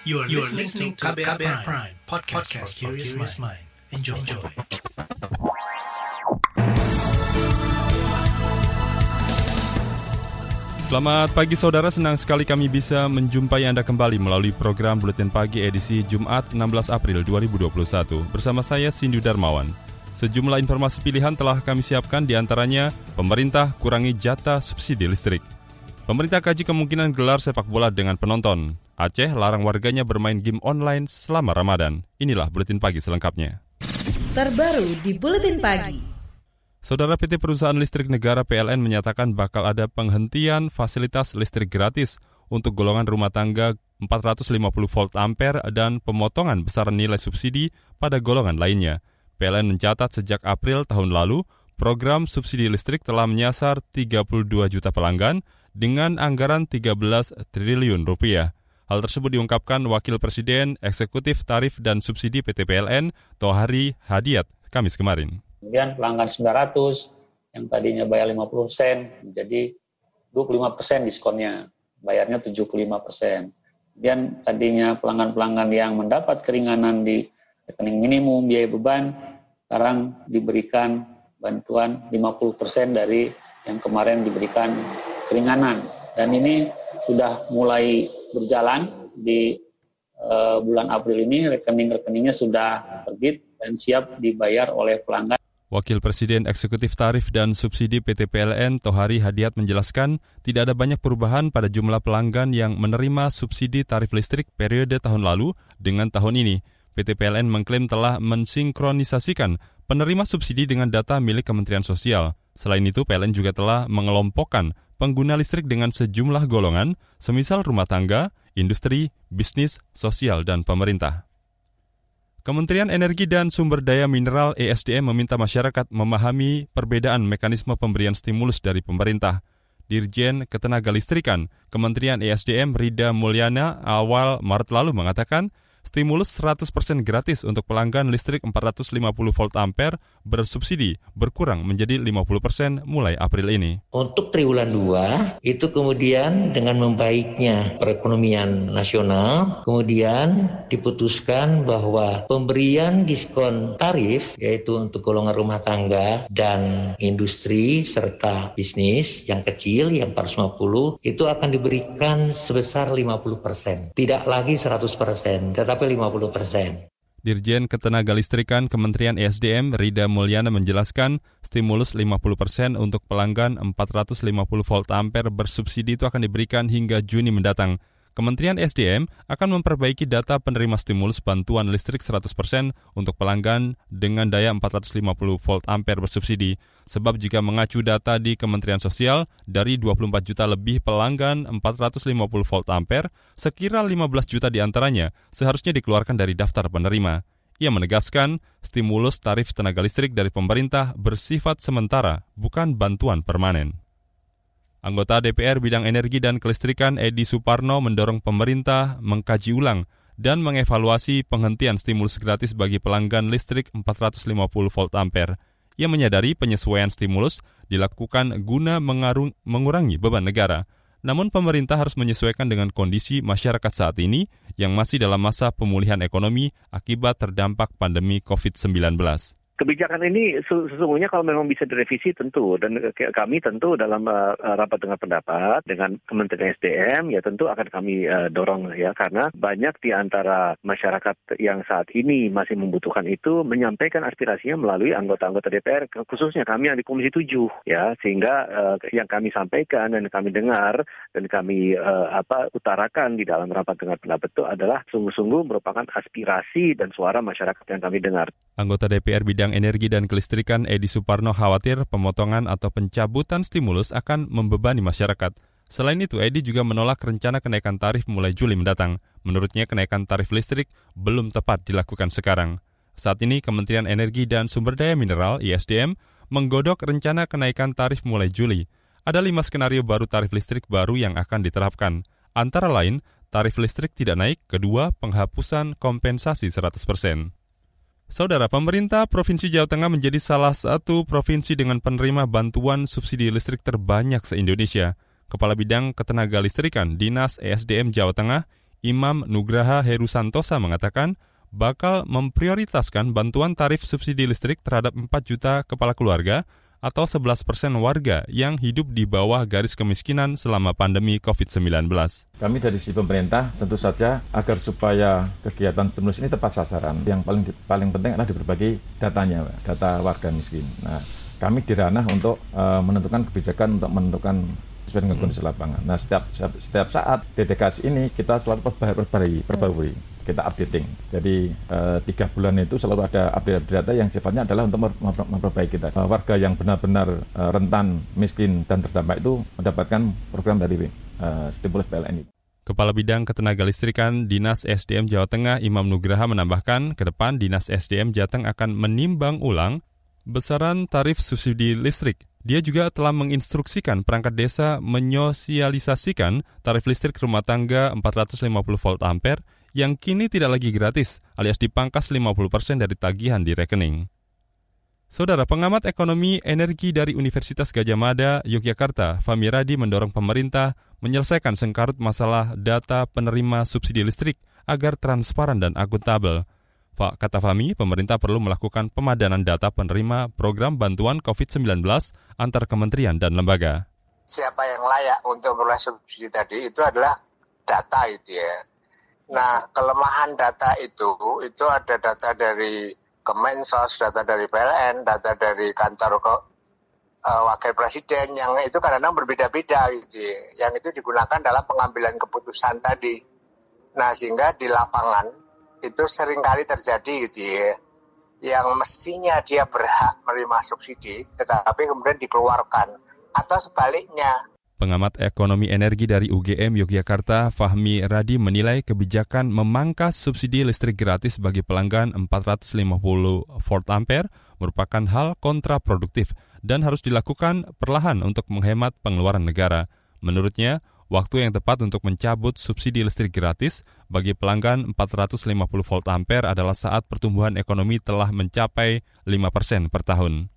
You are, you are listening to KBR, Prime, Prime podcast, podcast for curious mind. Enjoy. Enjoy. Selamat pagi saudara, senang sekali kami bisa menjumpai Anda kembali melalui program Buletin Pagi edisi Jumat 16 April 2021 bersama saya Sindu Darmawan. Sejumlah informasi pilihan telah kami siapkan di antaranya pemerintah kurangi jatah subsidi listrik. Pemerintah kaji kemungkinan gelar sepak bola dengan penonton. Aceh larang warganya bermain game online selama Ramadan. Inilah Buletin Pagi selengkapnya. Terbaru di Buletin Pagi. Saudara PT Perusahaan Listrik Negara PLN menyatakan bakal ada penghentian fasilitas listrik gratis untuk golongan rumah tangga 450 volt ampere dan pemotongan besaran nilai subsidi pada golongan lainnya. PLN mencatat sejak April tahun lalu, program subsidi listrik telah menyasar 32 juta pelanggan dengan anggaran 13 triliun rupiah. Hal tersebut diungkapkan Wakil Presiden Eksekutif Tarif dan Subsidi PT PLN, Tohari Hadiat, Kamis kemarin. Kemudian pelanggan 900 yang tadinya bayar 50 sen menjadi 25 persen diskonnya, bayarnya 75 persen. Kemudian tadinya pelanggan-pelanggan yang mendapat keringanan di rekening minimum biaya beban, sekarang diberikan bantuan 50 persen dari yang kemarin diberikan keringanan. Dan ini sudah mulai berjalan di uh, bulan April ini, rekening-rekeningnya sudah terbit dan siap dibayar oleh pelanggan. Wakil Presiden Eksekutif Tarif dan Subsidi PT PLN Tohari Hadiat menjelaskan tidak ada banyak perubahan pada jumlah pelanggan yang menerima subsidi tarif listrik periode tahun lalu dengan tahun ini. PT PLN mengklaim telah mensinkronisasikan penerima subsidi dengan data milik Kementerian Sosial. Selain itu, PLN juga telah mengelompokkan pengguna listrik dengan sejumlah golongan, semisal rumah tangga, industri, bisnis, sosial, dan pemerintah. Kementerian Energi dan Sumber Daya Mineral ESDM meminta masyarakat memahami perbedaan mekanisme pemberian stimulus dari pemerintah. Dirjen Ketenagalistrikan Kementerian ESDM Rida Mulyana awal Maret lalu mengatakan stimulus 100% gratis untuk pelanggan listrik 450 volt ampere bersubsidi berkurang menjadi 50% mulai April ini. Untuk triwulan 2 itu kemudian dengan membaiknya perekonomian nasional kemudian diputuskan bahwa pemberian diskon tarif yaitu untuk golongan rumah tangga dan industri serta bisnis yang kecil yang 450 itu akan diberikan sebesar 50%. Tidak lagi 100%, tetapi 50 persen. Dirjen Ketenagalistrikan Kementerian ESDM Rida Mulyana menjelaskan stimulus 50 persen untuk pelanggan 450 volt ampere bersubsidi itu akan diberikan hingga Juni mendatang. Kementerian SDM akan memperbaiki data penerima stimulus bantuan listrik 100% untuk pelanggan dengan daya 450 volt ampere bersubsidi. Sebab jika mengacu data di Kementerian Sosial, dari 24 juta lebih pelanggan 450 volt ampere, sekira 15 juta di antaranya seharusnya dikeluarkan dari daftar penerima. Ia menegaskan, stimulus tarif tenaga listrik dari pemerintah bersifat sementara, bukan bantuan permanen. Anggota DPR bidang energi dan kelistrikan Edi Suparno mendorong pemerintah mengkaji ulang dan mengevaluasi penghentian stimulus gratis bagi pelanggan listrik 450 volt ampere. Ia menyadari penyesuaian stimulus dilakukan guna mengarung, mengurangi beban negara. Namun pemerintah harus menyesuaikan dengan kondisi masyarakat saat ini yang masih dalam masa pemulihan ekonomi akibat terdampak pandemi COVID-19 kebijakan ini sesungguhnya kalau memang bisa direvisi tentu. Dan kami tentu dalam uh, rapat dengan pendapat dengan Kementerian SDM ya tentu akan kami uh, dorong ya. Karena banyak di antara masyarakat yang saat ini masih membutuhkan itu menyampaikan aspirasinya melalui anggota-anggota DPR khususnya kami yang di Komisi 7 ya. Sehingga yang kami sampaikan dan kami dengar dan kami apa utarakan di dalam rapat dengan pendapat itu adalah sungguh-sungguh merupakan aspirasi dan suara masyarakat yang kami dengar. Anggota DPR bidang bidang energi dan kelistrikan Edi Suparno khawatir pemotongan atau pencabutan stimulus akan membebani masyarakat. Selain itu, Edi juga menolak rencana kenaikan tarif mulai Juli mendatang. Menurutnya, kenaikan tarif listrik belum tepat dilakukan sekarang. Saat ini, Kementerian Energi dan Sumber Daya Mineral (ISDM) menggodok rencana kenaikan tarif mulai Juli. Ada lima skenario baru tarif listrik baru yang akan diterapkan. Antara lain, tarif listrik tidak naik, kedua, penghapusan kompensasi 100 persen. Saudara, pemerintah Provinsi Jawa Tengah menjadi salah satu provinsi dengan penerima bantuan subsidi listrik terbanyak se-Indonesia. Kepala Bidang Ketenaga Listrikan Dinas ESDM Jawa Tengah, Imam Nugraha Heru Santosa mengatakan bakal memprioritaskan bantuan tarif subsidi listrik terhadap 4 juta kepala keluarga atau 11 persen warga yang hidup di bawah garis kemiskinan selama pandemi COVID-19. Kami dari sisi pemerintah tentu saja agar supaya kegiatan stimulus ini tepat sasaran. Yang paling paling penting adalah di berbagai datanya, data warga miskin. Nah, kami di ranah untuk uh, menentukan kebijakan untuk menentukan sesuai dengan kondisi lapangan. Nah, setiap setiap saat dedikasi ini kita selalu perbarui, perbarui kita updating. Jadi uh, tiga bulan itu selalu ada update data yang sifatnya adalah untuk memperbaiki kita. Uh, warga yang benar-benar uh, rentan, miskin dan terdampak itu mendapatkan program dari uh, stimulus PLN itu. Kepala Bidang Ketenaga Listrikan Dinas SDM Jawa Tengah Imam Nugraha menambahkan, ke depan Dinas SDM Jateng akan menimbang ulang besaran tarif subsidi listrik. Dia juga telah menginstruksikan perangkat desa menyosialisasikan tarif listrik rumah tangga 450 volt ampere yang kini tidak lagi gratis alias dipangkas 50% dari tagihan di rekening. Saudara pengamat ekonomi energi dari Universitas Gajah Mada, Yogyakarta, Fami Radi mendorong pemerintah menyelesaikan sengkarut masalah data penerima subsidi listrik agar transparan dan akuntabel. Pak kata Fami, pemerintah perlu melakukan pemadanan data penerima program bantuan COVID-19 antar kementerian dan lembaga. Siapa yang layak untuk memperoleh subsidi tadi itu adalah data itu ya Nah, kelemahan data itu, itu ada data dari Kemensos, data dari PLN, data dari kantor ke, uh, wakil presiden, yang itu kadang-kadang berbeda-beda gitu ya. Yang itu digunakan dalam pengambilan keputusan tadi. Nah, sehingga di lapangan itu sering kali terjadi gitu ya. Yang mestinya dia berhak menerima subsidi, tetapi kemudian dikeluarkan. Atau sebaliknya, Pengamat ekonomi energi dari UGM Yogyakarta, Fahmi Radi menilai kebijakan memangkas subsidi listrik gratis bagi pelanggan 450 volt ampere merupakan hal kontraproduktif dan harus dilakukan perlahan untuk menghemat pengeluaran negara. Menurutnya, waktu yang tepat untuk mencabut subsidi listrik gratis bagi pelanggan 450 volt ampere adalah saat pertumbuhan ekonomi telah mencapai 5 persen per tahun.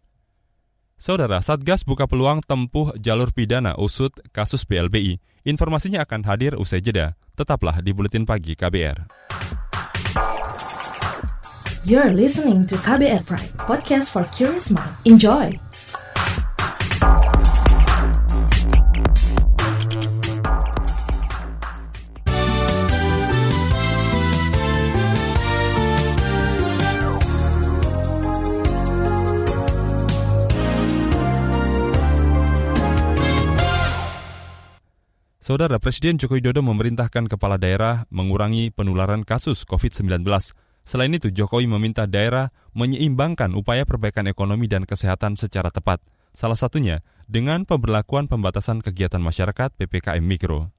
Saudara, Satgas buka peluang tempuh jalur pidana usut kasus BLBI. Informasinya akan hadir usai jeda. Tetaplah di Buletin Pagi KBR. You're listening to KBR Pride, podcast for curious mind. Enjoy! Saudara Presiden Joko Widodo memerintahkan kepala daerah mengurangi penularan kasus COVID-19. Selain itu, Jokowi meminta daerah menyeimbangkan upaya perbaikan ekonomi dan kesehatan secara tepat. Salah satunya dengan pemberlakuan pembatasan kegiatan masyarakat PPKM Mikro.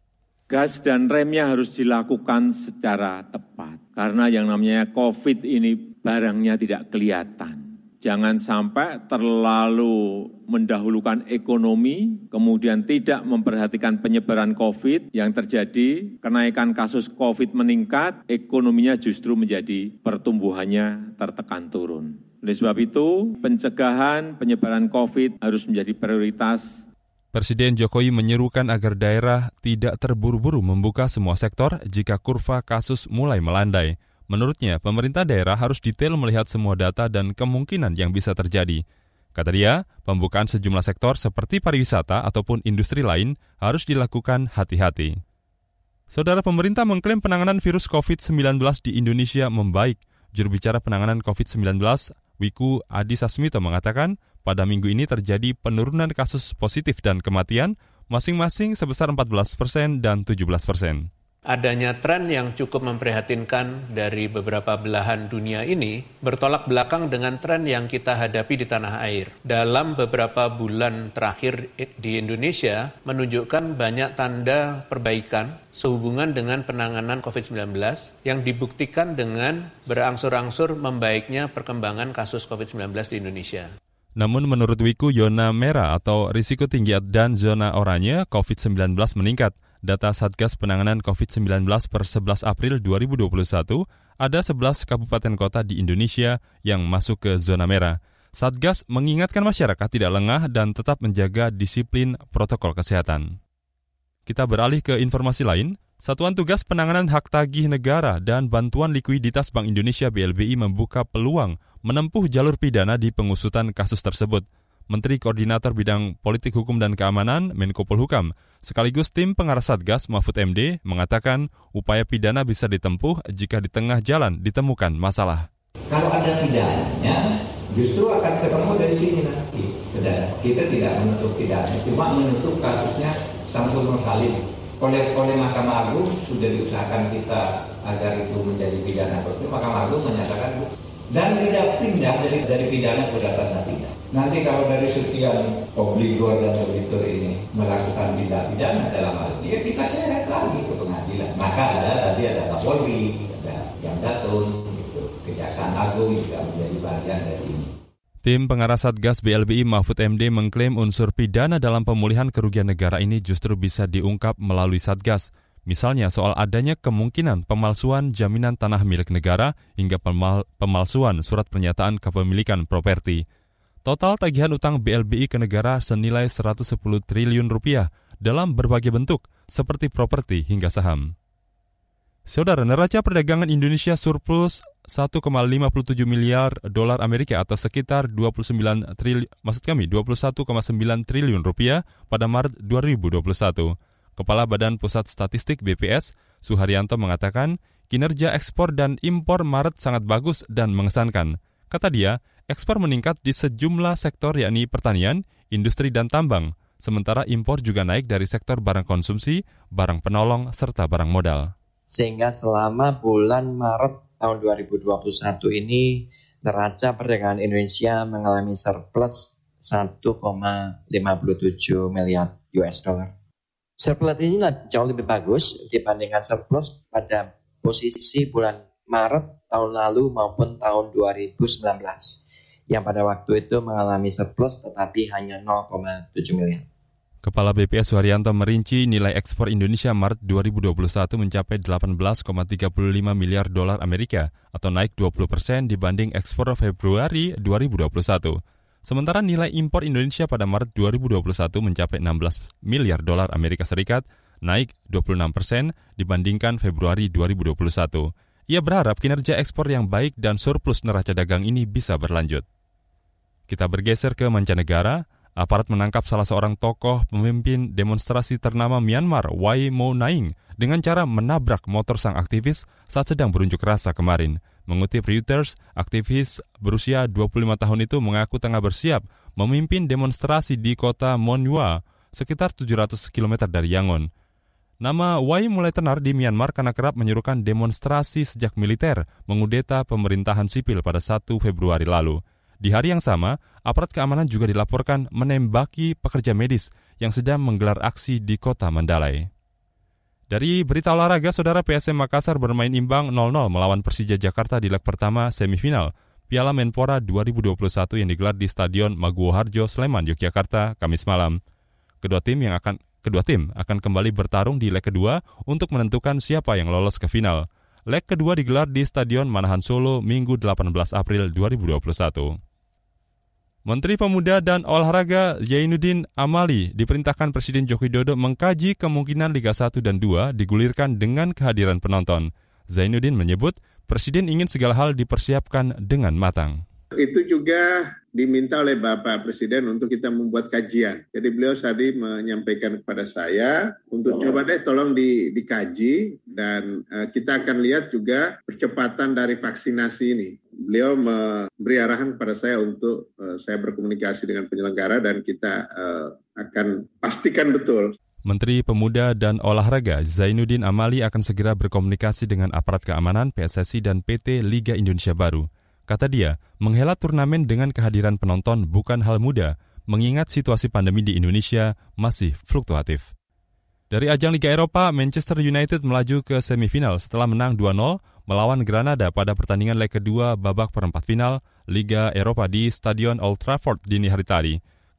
Gas dan remnya harus dilakukan secara tepat. Karena yang namanya COVID ini barangnya tidak kelihatan Jangan sampai terlalu mendahulukan ekonomi, kemudian tidak memperhatikan penyebaran COVID yang terjadi, kenaikan kasus COVID meningkat, ekonominya justru menjadi pertumbuhannya tertekan turun. Oleh sebab itu, pencegahan penyebaran COVID harus menjadi prioritas Presiden Jokowi menyerukan agar daerah tidak terburu-buru membuka semua sektor jika kurva kasus mulai melandai. Menurutnya, pemerintah daerah harus detail melihat semua data dan kemungkinan yang bisa terjadi. Kata dia, pembukaan sejumlah sektor seperti pariwisata ataupun industri lain harus dilakukan hati-hati. Saudara pemerintah mengklaim penanganan virus COVID-19 di Indonesia membaik. Juru bicara penanganan COVID-19, Wiku Adi Sasmito mengatakan, pada minggu ini terjadi penurunan kasus positif dan kematian masing-masing sebesar 14 persen dan 17 persen adanya tren yang cukup memprihatinkan dari beberapa belahan dunia ini bertolak belakang dengan tren yang kita hadapi di tanah air. Dalam beberapa bulan terakhir di Indonesia menunjukkan banyak tanda perbaikan sehubungan dengan penanganan COVID-19 yang dibuktikan dengan berangsur-angsur membaiknya perkembangan kasus COVID-19 di Indonesia. Namun menurut Wiku, zona merah atau risiko tinggi dan zona oranye COVID-19 meningkat data Satgas Penanganan COVID-19 per 11 April 2021, ada 11 kabupaten kota di Indonesia yang masuk ke zona merah. Satgas mengingatkan masyarakat tidak lengah dan tetap menjaga disiplin protokol kesehatan. Kita beralih ke informasi lain. Satuan Tugas Penanganan Hak Tagih Negara dan Bantuan Likuiditas Bank Indonesia BLBI membuka peluang menempuh jalur pidana di pengusutan kasus tersebut. Menteri Koordinator Bidang Politik Hukum dan Keamanan Menko Polhukam sekaligus tim pengarah Satgas Mahfud MD mengatakan upaya pidana bisa ditempuh jika di tengah jalan ditemukan masalah. Kalau ada pidananya, justru akan ketemu dari sini nanti. Kita tidak menutup pidana, cuma menutup kasusnya Samsul Nur Salim oleh oleh Mahkamah Agung sudah diusahakan kita agar itu menjadi pidana korupsi. Mahkamah Agung menyatakan dan tidak pindah dari dari pidana ke tanda pidana. Nanti kalau dari sekian obligor dan obligator ini melakukan tindak pidana dalam hal ini, ya kita seret lagi ke pengadilan. Maka ada tadi ada Kapolri, ada yang datun, gitu. Kejaksaan Agung juga menjadi bagian dari ini. Tim pengarah Satgas BLBI Mahfud MD mengklaim unsur pidana dalam pemulihan kerugian negara ini justru bisa diungkap melalui Satgas. Misalnya soal adanya kemungkinan pemalsuan jaminan tanah milik negara hingga pemal pemalsuan surat pernyataan kepemilikan properti. Total tagihan utang BLBI ke negara senilai 110 triliun rupiah dalam berbagai bentuk seperti properti hingga saham. Saudara, neraca perdagangan Indonesia surplus 1,57 miliar dolar Amerika atau sekitar 29 triliun maksud kami 21,9 triliun rupiah pada Maret 2021. Kepala Badan Pusat Statistik BPS, Suharyanto mengatakan, kinerja ekspor dan impor Maret sangat bagus dan mengesankan. Kata dia, ekspor meningkat di sejumlah sektor yakni pertanian, industri dan tambang, sementara impor juga naik dari sektor barang konsumsi, barang penolong, serta barang modal. Sehingga selama bulan Maret tahun 2021 ini neraca perdagangan Indonesia mengalami surplus 1,57 miliar US dollar. Surplus ini jauh lebih bagus dibandingkan surplus pada posisi bulan Maret tahun lalu maupun tahun 2019 yang pada waktu itu mengalami surplus tetapi hanya 0,7 miliar. Kepala BPS Suharyanto merinci nilai ekspor Indonesia Maret 2021 mencapai 18,35 miliar dolar Amerika atau naik 20 persen dibanding ekspor Februari 2021. Sementara nilai impor Indonesia pada Maret 2021 mencapai 16 miliar dolar Amerika Serikat, naik 26 persen dibandingkan Februari 2021. Ia berharap kinerja ekspor yang baik dan surplus neraca dagang ini bisa berlanjut. Kita bergeser ke mancanegara, aparat menangkap salah seorang tokoh pemimpin demonstrasi ternama Myanmar, Wai Mo Naing, dengan cara menabrak motor sang aktivis saat sedang berunjuk rasa kemarin. Mengutip Reuters, aktivis berusia 25 tahun itu mengaku tengah bersiap memimpin demonstrasi di kota Monua, sekitar 700 km dari Yangon. Nama Wai mulai tenar di Myanmar karena kerap menyuruhkan demonstrasi sejak militer mengudeta pemerintahan sipil pada 1 Februari lalu. Di hari yang sama, aparat keamanan juga dilaporkan menembaki pekerja medis yang sedang menggelar aksi di kota Mandalay. Dari berita olahraga, saudara PSM Makassar bermain imbang 0-0 melawan Persija Jakarta di leg pertama semifinal Piala Menpora 2021 yang digelar di Stadion Maguwo Harjo, Sleman, Yogyakarta, Kamis malam. Kedua tim yang akan kedua tim akan kembali bertarung di leg kedua untuk menentukan siapa yang lolos ke final. Leg kedua digelar di Stadion Manahan Solo Minggu 18 April 2021. Menteri Pemuda dan Olahraga Zainuddin Amali diperintahkan Presiden Joko Widodo mengkaji kemungkinan Liga 1 dan 2 digulirkan dengan kehadiran penonton. Zainuddin menyebut Presiden ingin segala hal dipersiapkan dengan matang. Itu juga diminta oleh Bapak Presiden untuk kita membuat kajian. Jadi beliau tadi menyampaikan kepada saya untuk coba deh tolong di, dikaji dan uh, kita akan lihat juga percepatan dari vaksinasi ini. Beliau memberi arahan kepada saya untuk uh, saya berkomunikasi dengan penyelenggara dan kita uh, akan pastikan betul Menteri Pemuda dan Olahraga Zainuddin Amali akan segera berkomunikasi dengan aparat keamanan PSSI dan PT Liga Indonesia Baru. Kata dia, menghelat turnamen dengan kehadiran penonton bukan hal mudah, mengingat situasi pandemi di Indonesia masih fluktuatif. Dari ajang Liga Eropa, Manchester United melaju ke semifinal setelah menang 2-0 melawan Granada pada pertandingan leg kedua babak perempat final Liga Eropa di Stadion Old Trafford dini hari tadi.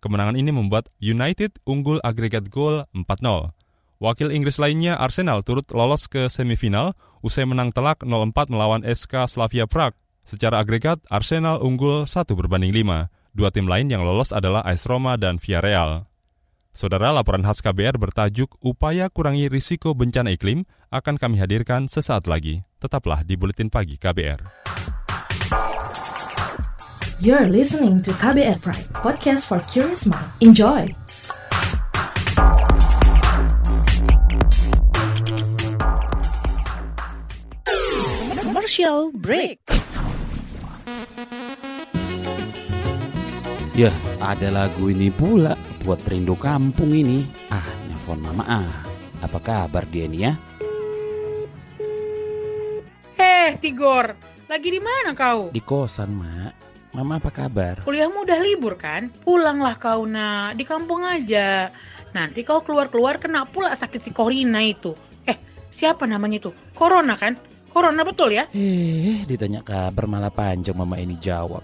Kemenangan ini membuat United unggul agregat gol 4-0. Wakil Inggris lainnya Arsenal turut lolos ke semifinal usai menang telak 0-4 melawan SK Slavia Prague Secara agregat, Arsenal unggul 1 berbanding 5. Dua tim lain yang lolos adalah AS Roma dan Villarreal. Saudara, laporan khas KBR bertajuk Upaya Kurangi Risiko Bencana Iklim akan kami hadirkan sesaat lagi. Tetaplah di Buletin Pagi KBR. You're listening to KBR Pride, podcast for curious mind. Enjoy! Commercial break. Ya, ada lagu ini pula buat rindu kampung ini. Ah, nelfon mama ah. Apa kabar dia nih ya? Eh, Tigor, lagi di mana kau? Di kosan, Mak. Mama apa kabar? Kuliahmu udah libur kan? Pulanglah kau, nak. Di kampung aja. Nanti kau keluar-keluar kena pula sakit si Corina itu. Eh, siapa namanya itu? Corona kan? Corona betul ya? Eh, ditanya kabar malah panjang mama ini jawab.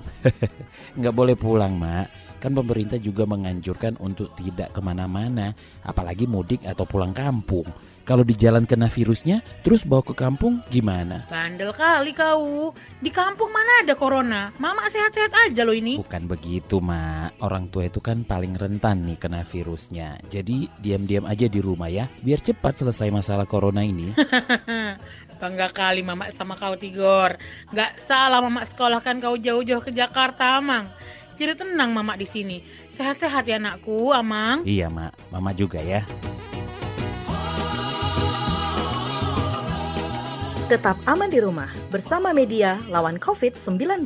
Nggak boleh pulang, Mak. Kan pemerintah juga menganjurkan untuk tidak ke mana-mana, apalagi mudik atau pulang kampung. Kalau di jalan kena virusnya, terus bawa ke kampung gimana? Bandel kali kau. Di kampung mana ada corona? Mama sehat-sehat aja loh ini. Bukan begitu, Mak. Orang tua itu kan paling rentan nih kena virusnya. Jadi diam-diam aja di rumah ya, biar cepat selesai masalah corona ini. Bangga kali Mama sama kau Tigor. Gak salah Mama sekolahkan kau jauh-jauh ke Jakarta, Amang. Jadi tenang Mama di sini. Sehat-sehat ya anakku, Amang. Iya, Mak. Mama juga ya. Tetap aman di rumah bersama media lawan COVID-19.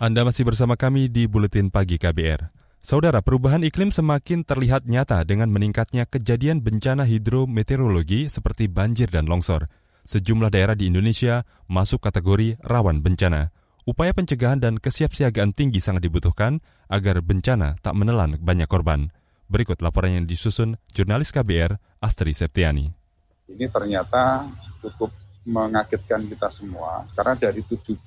Anda masih bersama kami di Buletin Pagi KBR. Saudara, perubahan iklim semakin terlihat nyata dengan meningkatnya kejadian bencana hidrometeorologi seperti banjir dan longsor. Sejumlah daerah di Indonesia masuk kategori rawan bencana. Upaya pencegahan dan kesiapsiagaan tinggi sangat dibutuhkan agar bencana tak menelan banyak korban. Berikut laporan yang disusun jurnalis KBR Astri Septiani. Ini ternyata cukup mengagetkan kita semua karena dari 70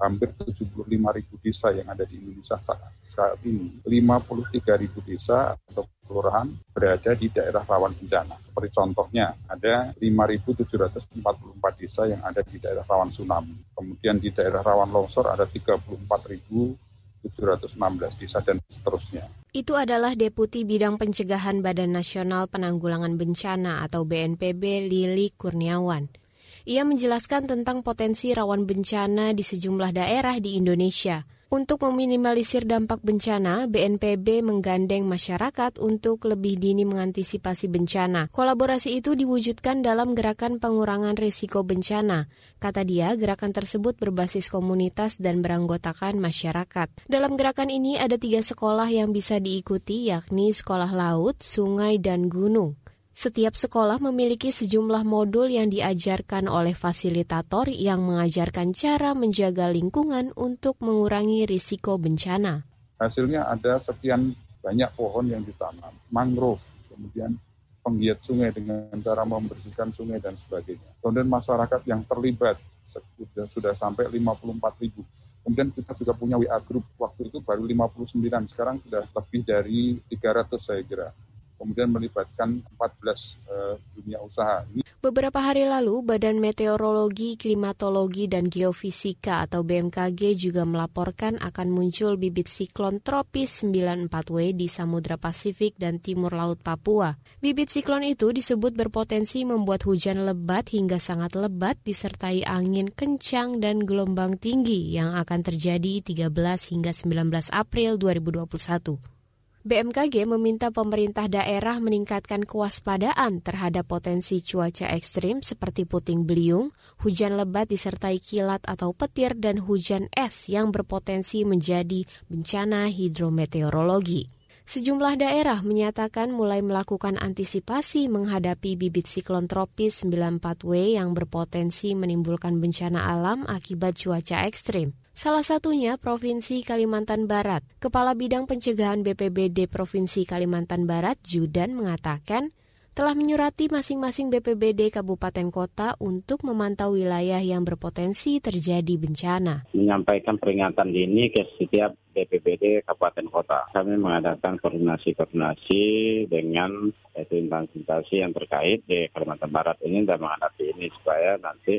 hampir 75 ribu desa yang ada di Indonesia saat, saat ini, 53 ribu desa atau kelurahan berada di daerah rawan bencana. Seperti contohnya, ada 5.744 desa yang ada di daerah rawan tsunami. Kemudian di daerah rawan longsor ada 34.716 desa dan seterusnya. Itu adalah Deputi Bidang Pencegahan Badan Nasional Penanggulangan Bencana atau BNPB Lili Kurniawan. Ia menjelaskan tentang potensi rawan bencana di sejumlah daerah di Indonesia. Untuk meminimalisir dampak bencana, BNPB menggandeng masyarakat untuk lebih dini mengantisipasi bencana. Kolaborasi itu diwujudkan dalam gerakan pengurangan risiko bencana. Kata dia, gerakan tersebut berbasis komunitas dan beranggotakan masyarakat. Dalam gerakan ini ada tiga sekolah yang bisa diikuti, yakni sekolah laut, sungai, dan gunung. Setiap sekolah memiliki sejumlah modul yang diajarkan oleh fasilitator yang mengajarkan cara menjaga lingkungan untuk mengurangi risiko bencana. Hasilnya ada sekian banyak pohon yang ditanam, mangrove, kemudian penggiat sungai dengan cara membersihkan sungai dan sebagainya. Kemudian masyarakat yang terlibat sudah, sudah sampai 54 ribu. Kemudian kita juga punya WA group, waktu itu baru 59, sekarang sudah lebih dari 300 saya kira kemudian melibatkan 14 uh, dunia usaha. Beberapa hari lalu, Badan Meteorologi, Klimatologi, dan Geofisika atau BMKG juga melaporkan akan muncul bibit siklon tropis 94W di Samudra Pasifik dan Timur Laut Papua. Bibit siklon itu disebut berpotensi membuat hujan lebat hingga sangat lebat disertai angin kencang dan gelombang tinggi yang akan terjadi 13 hingga 19 April 2021. BMKG meminta pemerintah daerah meningkatkan kewaspadaan terhadap potensi cuaca ekstrim seperti puting beliung, hujan lebat disertai kilat atau petir, dan hujan es yang berpotensi menjadi bencana hidrometeorologi. Sejumlah daerah menyatakan mulai melakukan antisipasi menghadapi bibit siklon tropis 94W yang berpotensi menimbulkan bencana alam akibat cuaca ekstrim. Salah satunya Provinsi Kalimantan Barat. Kepala Bidang Pencegahan BPBD Provinsi Kalimantan Barat, Judan, mengatakan telah menyurati masing-masing BPBD kabupaten kota untuk memantau wilayah yang berpotensi terjadi bencana. Menyampaikan peringatan dini ke setiap BPBD Kabupaten Kota. Kami mengadakan koordinasi-koordinasi dengan instansi-instansi yang terkait di Kalimantan Barat ini dan menghadapi ini supaya nanti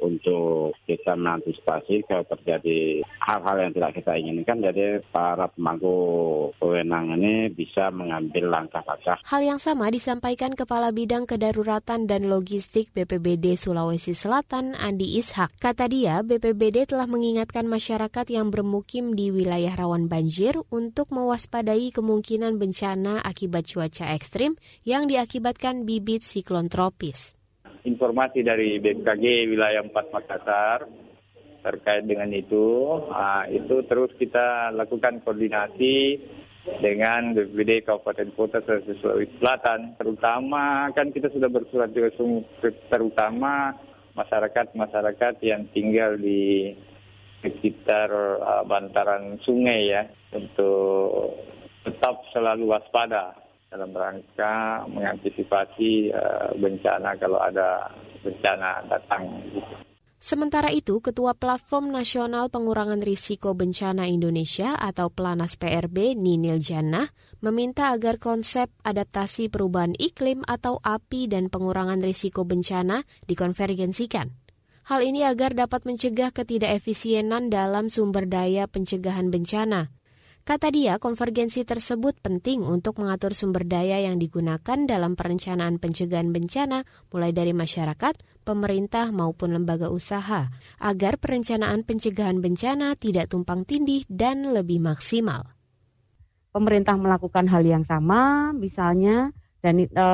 untuk kita mengantisipasi kalau terjadi hal-hal yang tidak kita inginkan. Jadi para pemangku wewenang ini bisa mengambil langkah-langkah. Hal yang sama disampaikan Kepala Bidang Kedaruratan dan Logistik BPBD Sulawesi Selatan, Andi Ishak. Kata dia, BPBD telah mengingatkan masyarakat yang bermukim di wilayah rawan banjir untuk mewaspadai kemungkinan bencana akibat cuaca ekstrim yang diakibatkan bibit siklon tropis informasi dari BMKG wilayah 4 Makassar terkait dengan itu. Nah, itu terus kita lakukan koordinasi dengan BPBD Kabupaten Kota Sulawesi Selatan. Terutama kan kita sudah bersurat juga terutama masyarakat-masyarakat yang tinggal di sekitar uh, bantaran sungai ya untuk tetap selalu waspada dalam rangka mengantisipasi uh, bencana kalau ada bencana datang. Sementara itu, Ketua Platform Nasional Pengurangan Risiko Bencana Indonesia atau Planas PRB Ninil Jannah meminta agar konsep adaptasi perubahan iklim atau API dan pengurangan risiko bencana dikonvergensikan. Hal ini agar dapat mencegah ketidakefisienan dalam sumber daya pencegahan bencana – Kata dia, konvergensi tersebut penting untuk mengatur sumber daya yang digunakan dalam perencanaan pencegahan bencana, mulai dari masyarakat, pemerintah, maupun lembaga usaha, agar perencanaan pencegahan bencana tidak tumpang tindih dan lebih maksimal. Pemerintah melakukan hal yang sama, misalnya, dan e,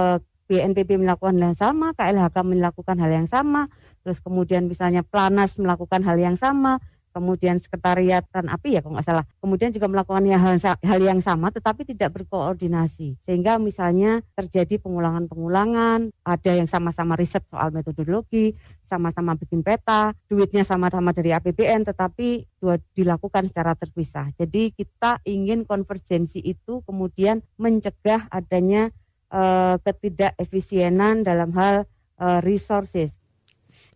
BNPB melakukan hal yang sama, KLHK melakukan hal yang sama, terus kemudian misalnya Planas melakukan hal yang sama, kemudian sekretariat dan api ya kalau nggak salah. Kemudian juga melakukan hal, hal yang sama tetapi tidak berkoordinasi. Sehingga misalnya terjadi pengulangan-pengulangan ada yang sama-sama riset soal metodologi sama-sama bikin peta duitnya sama-sama dari APBN tetapi dua dilakukan secara terpisah. Jadi kita ingin konvergensi itu kemudian mencegah adanya uh, ketidakefisienan dalam hal uh, resources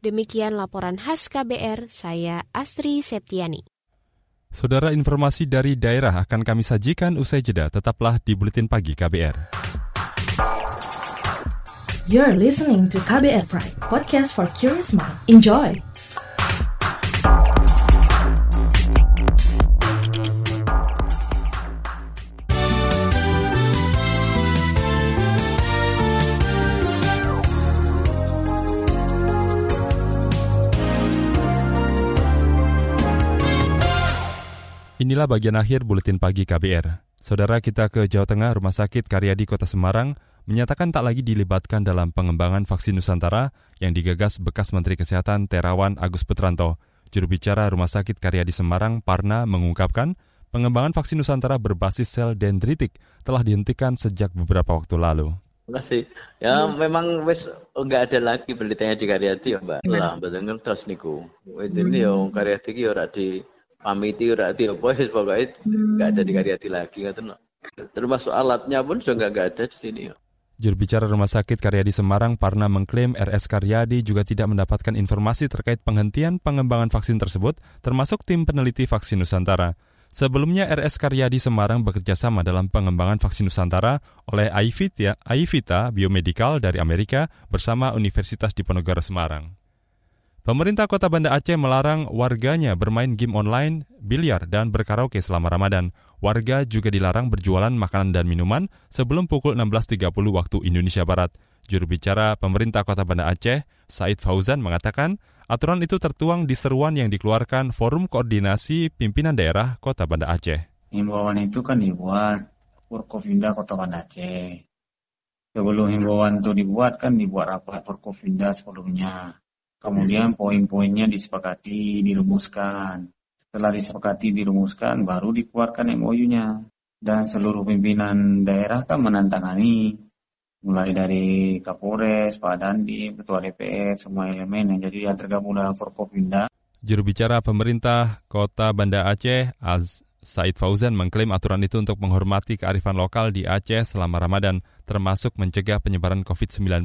Demikian laporan khas KBR, saya Astri Septiani. Saudara informasi dari daerah akan kami sajikan usai jeda. Tetaplah di Buletin Pagi KBR. You're listening to KBR Pride, podcast for curious mind. Enjoy! Inilah bagian akhir buletin pagi KBR. Saudara kita ke Jawa Tengah, Rumah Sakit Karyadi Kota Semarang menyatakan tak lagi dilibatkan dalam pengembangan vaksin Nusantara yang digagas bekas Menteri Kesehatan Terawan Agus Putranto. Juru bicara Rumah Sakit Karyadi Semarang, Parna, mengungkapkan pengembangan vaksin Nusantara berbasis sel dendritik telah dihentikan sejak beberapa waktu lalu. Makasih. Ya hmm. memang wes enggak ada lagi beritanya di Karyadi ya, Mbak. Lah, betul ngertos niku. Itu ini yo Karyadi ki ora di pamiti ora ati apa wis pokoke enggak ada di Karyadi lagi ngoten termasuk alatnya pun juga enggak ada di sini Juru bicara Rumah Sakit Karyadi Semarang, Parna mengklaim RS Karyadi juga tidak mendapatkan informasi terkait penghentian pengembangan vaksin tersebut, termasuk tim peneliti vaksin Nusantara. Sebelumnya RS Karyadi Semarang bekerja sama dalam pengembangan vaksin Nusantara oleh Aivita, Aivita Biomedical dari Amerika bersama Universitas Diponegoro Semarang. Pemerintah Kota Banda Aceh melarang warganya bermain game online, biliar, dan berkaraoke selama Ramadan. Warga juga dilarang berjualan makanan dan minuman sebelum pukul 16.30 waktu Indonesia Barat. Juru bicara pemerintah Kota Banda Aceh, Said Fauzan, mengatakan aturan itu tertuang di seruan yang dikeluarkan Forum Koordinasi Pimpinan Daerah Kota Banda Aceh. Himbauan itu kan dibuat Forkovinda Kota Banda Aceh. Sebelum himbauan itu dibuat kan dibuat rapat Forkovinda sebelumnya Kemudian poin-poinnya disepakati, dirumuskan. Setelah disepakati, dirumuskan, baru dikeluarkan MOU-nya. Dan seluruh pimpinan daerah kan menantangani. Mulai dari Kapolres, Pak Dandi, Ketua DPR, semua elemen yang jadi yang tergabung dalam Forkopinda. Juru bicara pemerintah Kota Banda Aceh, Az Said Fauzan mengklaim aturan itu untuk menghormati kearifan lokal di Aceh selama Ramadan, termasuk mencegah penyebaran COVID-19.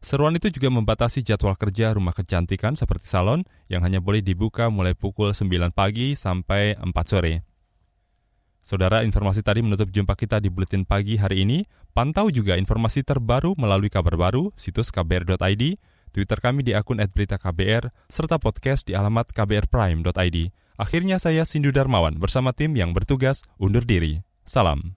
Seruan itu juga membatasi jadwal kerja rumah kecantikan seperti salon yang hanya boleh dibuka mulai pukul 9 pagi sampai 4 sore. Saudara, informasi tadi menutup jumpa kita di Buletin Pagi hari ini. Pantau juga informasi terbaru melalui kabar baru, situs kbr.id, Twitter kami di akun @beritaKBR, serta podcast di alamat kbrprime.id. Akhirnya saya Sindu Darmawan bersama tim yang bertugas undur diri. Salam.